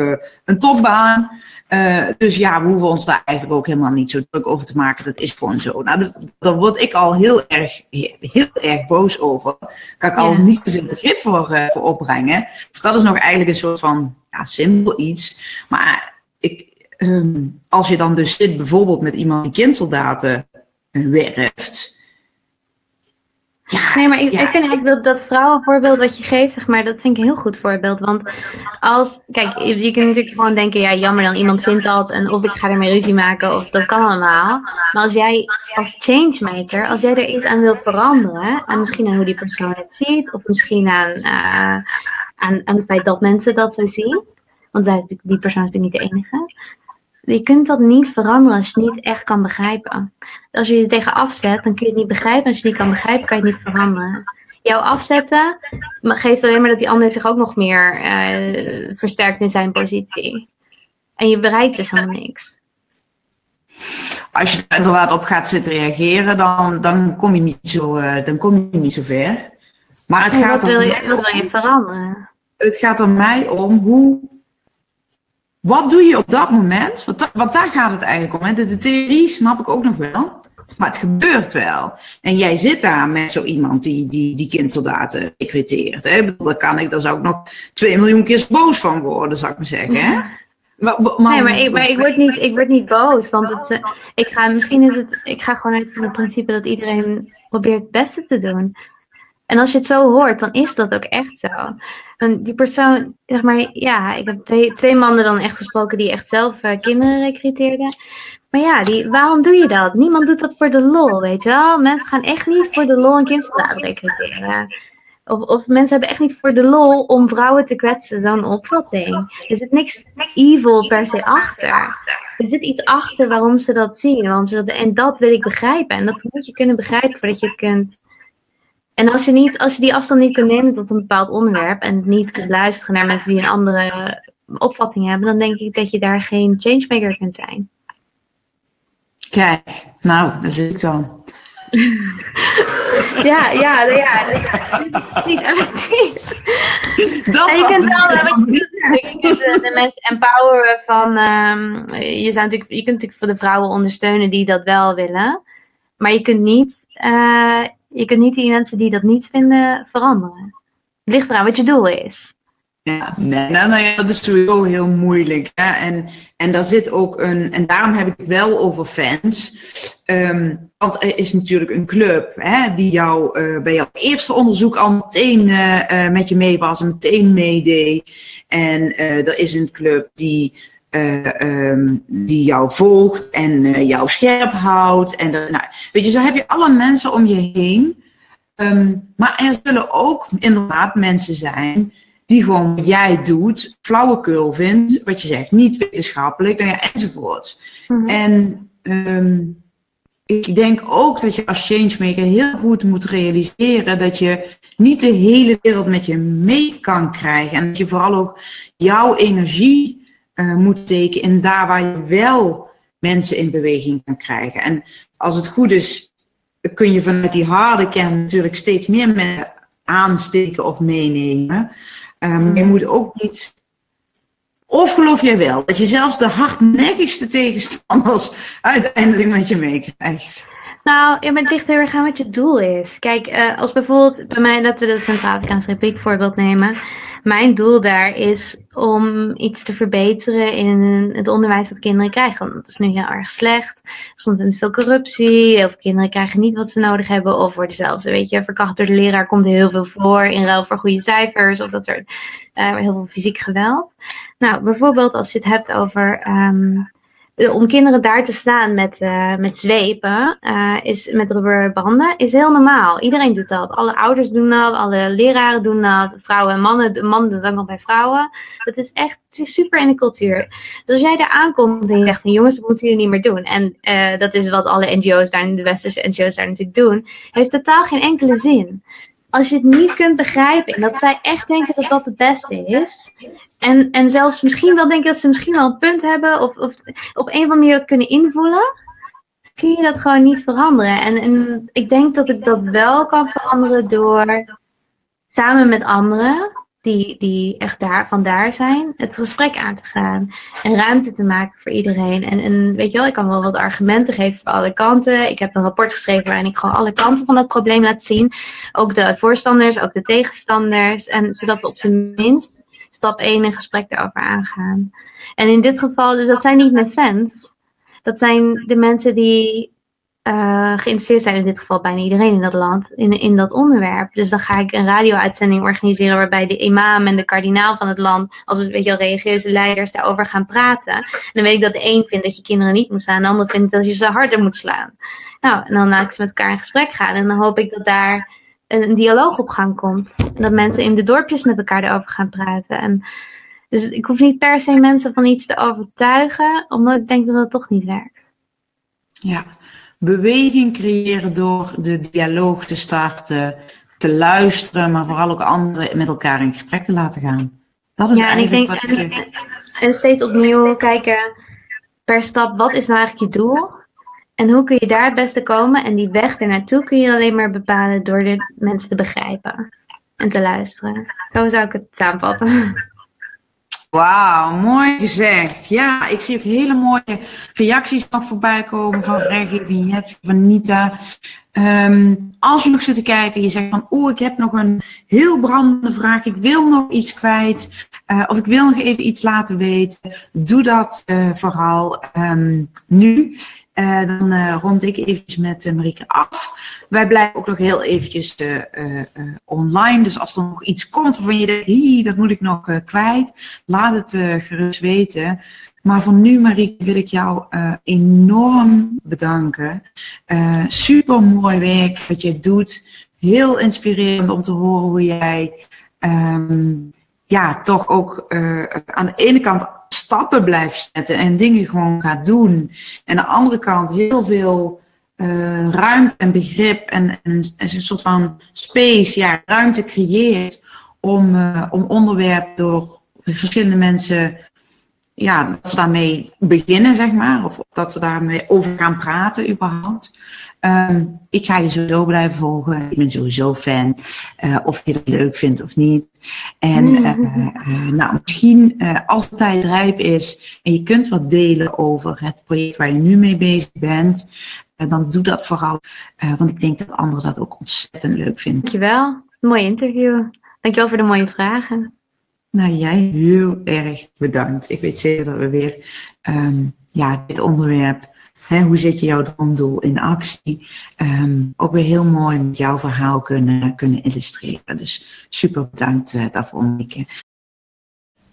een topbaan. Uh, dus ja, we hoeven ons daar eigenlijk ook helemaal niet zo druk over te maken. Dat is gewoon zo. Nou, daar word ik al heel erg, heel erg boos over. Kan ik al niet zoveel begrip voor, uh, voor opbrengen. Dat is nog eigenlijk een soort van ja, simpel iets. Maar ik, um, als je dan dus zit bijvoorbeeld met iemand die kindsoldaten uh, nee, maar ik, ik vind eigenlijk dat, dat vrouwenvoorbeeld wat je geeft, zeg maar, dat vind ik een heel goed voorbeeld. Want als, kijk, je, je kunt natuurlijk gewoon denken, ja, jammer dan, iemand vindt dat. En of ik ga ermee ruzie maken, of dat kan allemaal. Maar als jij als changemaker, als jij er iets aan wilt veranderen, en misschien aan hoe die persoon het ziet, of misschien aan, uh, aan, aan het feit dat mensen dat zo zien. Want zij is die persoon is natuurlijk niet de enige je kunt dat niet veranderen als je het niet echt kan begrijpen. Als je je tegen afzet, dan kun je het niet begrijpen. Als je het niet kan begrijpen, kan je het niet veranderen. Jou afzetten geeft alleen maar dat die ander zich ook nog meer uh, versterkt in zijn positie. En je bereikt dus helemaal niks. Als je er inderdaad op gaat zitten reageren, dan, dan, kom, je niet zo, uh, dan kom je niet zo ver. Maar het gaat wat, wil je, wat wil je veranderen? Het gaat er mij om hoe wat doe je op dat moment? Want, want daar gaat het eigenlijk om. Hè? De, theorie snap ik ook nog wel. Maar het gebeurt wel. En jij zit daar met zo iemand die, die, die kindsoldaten recruteert. Hè? Dan kan ik, daar zou ik nog twee miljoen keer boos van worden, zou ik maar zeggen. Hè? Maar, maar, nee, maar ik, maar ik, word niet, ik word niet boos. Want het, eh, ik ga, misschien is het, ik ga gewoon uit van het principe dat iedereen probeert het beste te doen. En als je het zo hoort, dan is dat ook echt zo. En die persoon, zeg maar, ja, ik heb twee, twee mannen dan echt gesproken die echt zelf uh, kinderen recruteerden. Maar ja, die, waarom doe je dat? Niemand doet dat voor de lol, weet je wel? Mensen gaan echt niet voor de lol een kindsoldaat recruteren. Of, of mensen hebben echt niet voor de lol om vrouwen te kwetsen, zo'n opvatting. Er zit niks evil per se achter. Er zit iets achter waarom ze dat zien. Waarom ze dat, en dat wil ik begrijpen. En dat moet je kunnen begrijpen voordat je het kunt en als je, niet, als je die afstand niet kunt nemen tot een bepaald onderwerp en niet kunt luisteren naar mensen die een andere opvatting hebben, dan denk ik dat je daar geen changemaker kunt zijn. Kijk, nou, daar zit ik dan. ja, ja, ja. Dat en je kunt wel je kunt de, mensen empoweren van. Um, je, zou natuurlijk, je kunt natuurlijk voor de vrouwen ondersteunen die dat wel willen. Maar je kunt niet. Uh, je kunt niet die mensen die dat niet vinden veranderen. Het ligt eraan wat je doel is. Ja, nou, nou dat is sowieso heel moeilijk. En, en daar zit ook een, en daarom heb ik het wel over fans. Um, want er is natuurlijk een club hè, die jou uh, bij jouw eerste onderzoek al meteen uh, uh, met je mee was en meteen meedeed. En er is een club die uh, um, die jou volgt en uh, jou scherp houdt. En nou, weet je, zo heb je alle mensen om je heen. Um, maar er zullen ook inderdaad mensen zijn die gewoon wat jij doet, flauwekul vindt, wat je zegt, niet wetenschappelijk, nou ja, enzovoort. Mm -hmm. En um, ik denk ook dat je als changemaker heel goed moet realiseren dat je niet de hele wereld met je mee kan krijgen. En dat je vooral ook jouw energie uh, moet tekenen en daar waar je wel mensen in beweging kan krijgen. En als het goed is, kun je vanuit die harde kern natuurlijk steeds meer mensen aansteken of meenemen. Um, je moet ook niet. Of geloof jij wel dat je zelfs de hardnekkigste tegenstanders uiteindelijk met je meekrijgt? Nou, ja, maar het ligt heel erg aan wat je doel is. Kijk, uh, als bijvoorbeeld bij mij, dat we de Centraal-Afrikaanse Republiek voorbeeld nemen. Mijn doel daar is om iets te verbeteren in het onderwijs wat kinderen krijgen. Want dat is nu heel erg slecht. Soms is er veel corruptie. Veel kinderen krijgen niet wat ze nodig hebben. Of worden zelfs, weet je, verkracht door de leraar. Komt heel veel voor in ruil voor goede cijfers. Of dat soort, uh, heel veel fysiek geweld. Nou, bijvoorbeeld als je het hebt over... Um, eh, om kinderen daar te staan met, uh, met zwepen, uh, is, met rubberbanden, is heel normaal. Iedereen doet dat. Alle ouders doen dat, alle leraren doen dat, vrouwen en mannen. Mannen doen dat bij vrouwen. Dat is echt het is super in de cultuur. Dus als jij daar aankomt en je zegt jongens, dat moeten jullie niet meer doen. En dat is wat alle NGO's daar, de westerse NGO's daar natuurlijk doen, heeft totaal geen enkele zin als je het niet kunt begrijpen en dat zij echt denken dat dat het beste is, en, en zelfs misschien wel denken dat ze misschien wel een punt hebben, of, of op een of andere manier dat kunnen invullen, kun je dat gewoon niet veranderen. En, en ik denk dat ik dat wel kan veranderen door samen met anderen die, die echt daar, van daar zijn, het gesprek aan te gaan. En ruimte te maken voor iedereen. En, en weet je wel, ik kan wel wat argumenten geven voor alle kanten. Ik heb een rapport geschreven waarin ik gewoon alle kanten van dat probleem laat zien. Ook de voorstanders, ook de tegenstanders. En zodat we op zijn minst stap 1 een gesprek erover aangaan. En in dit geval, dus dat zijn niet mijn fans. Dat zijn de mensen die uh, geïnteresseerd zijn, in dit geval bijna iedereen in dat land, in, in dat onderwerp. Dus dan ga ik een radio-uitzending organiseren waarbij de imam en de kardinaal van het land, als het weet je religieuze leiders, daarover gaan praten. En dan weet ik dat de een vindt dat je kinderen niet moet slaan, de ander vindt dat je ze harder moet slaan. Nou, en dan laat ik ze met elkaar in gesprek gaan en dan hoop ik dat daar een, een dialoog op gang komt. Dat mensen in de dorpjes met elkaar erover gaan praten. En dus ik hoef niet per se mensen van iets te overtuigen, omdat ik denk dat dat toch niet werkt. Ja, beweging creëren door de dialoog te starten, te luisteren, maar vooral ook anderen met elkaar in gesprek te laten gaan. Dat is ja, en ik denk, en, en, steeds opnieuw kijken per stap, wat is nou eigenlijk je doel? En hoe kun je daar het beste komen? En die weg ernaartoe kun je alleen maar bepalen door de mensen te begrijpen en te luisteren. Zo zou ik het samenvatten. Wauw, mooi gezegd. Ja, ik zie ook hele mooie reacties nog voorbij komen van Reggie, Vignet, van Nita. Um, als je nog zit te kijken, je zegt van, oeh, ik heb nog een heel brandende vraag, ik wil nog iets kwijt, uh, of ik wil nog even iets laten weten, doe dat uh, vooral um, nu. Uh, dan uh, rond ik eventjes met uh, Marieke af. Wij blijven ook nog heel eventjes online. Dus als er nog iets komt waarvan je denkt, dat moet ik nog kwijt, laat het gerust weten. Maar voor nu, Marieke, wil ik jou enorm bedanken. super mooi werk wat je doet. Heel inspirerend om te horen hoe jij um, ja, toch ook aan de ene kant stappen blijft zetten en dingen gewoon gaat doen. En aan de andere kant heel veel uh, ruimte en begrip en, en, een, een, soort van space, ja, ruimte creëert om, uh, om onderwerp door verschillende mensen, ja, dat ze daarmee beginnen, zeg maar, of dat ze daarmee over gaan praten überhaupt. Um, ik ga je sowieso blijven volgen. Ik ben sowieso fan. Uh, of je het leuk vindt of niet. En uh, uh, nou, misschien als de tijd rijp is en je kunt wat delen over het project waar je nu mee bezig bent. dan doe dat vooral. want ik denk dat anderen dat ook ontzettend leuk vinden. Dankjewel. Mooi interview. Dankjewel voor de mooie vragen. Nou, jij heel erg bedankt. Ik weet zeker dat we weer um, ja, dit onderwerp hoe zet je jouw droomdoel in actie? Um, ook weer heel mooi met jouw verhaal kunnen, kunnen illustreren. Dus super bedankt uh, daarvoor, Mieke.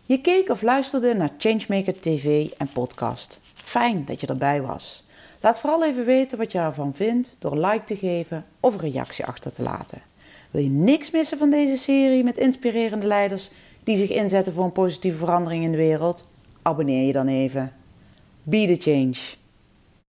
Je keek of luisterde naar Changemaker TV en podcast. Fijn dat je erbij was. Laat vooral even weten wat je ervan vindt door like te geven of een reactie achter te laten. Wil je niks missen van deze serie met inspirerende leiders die zich inzetten voor een positieve verandering in de wereld? Abonneer je dan even. Be the change.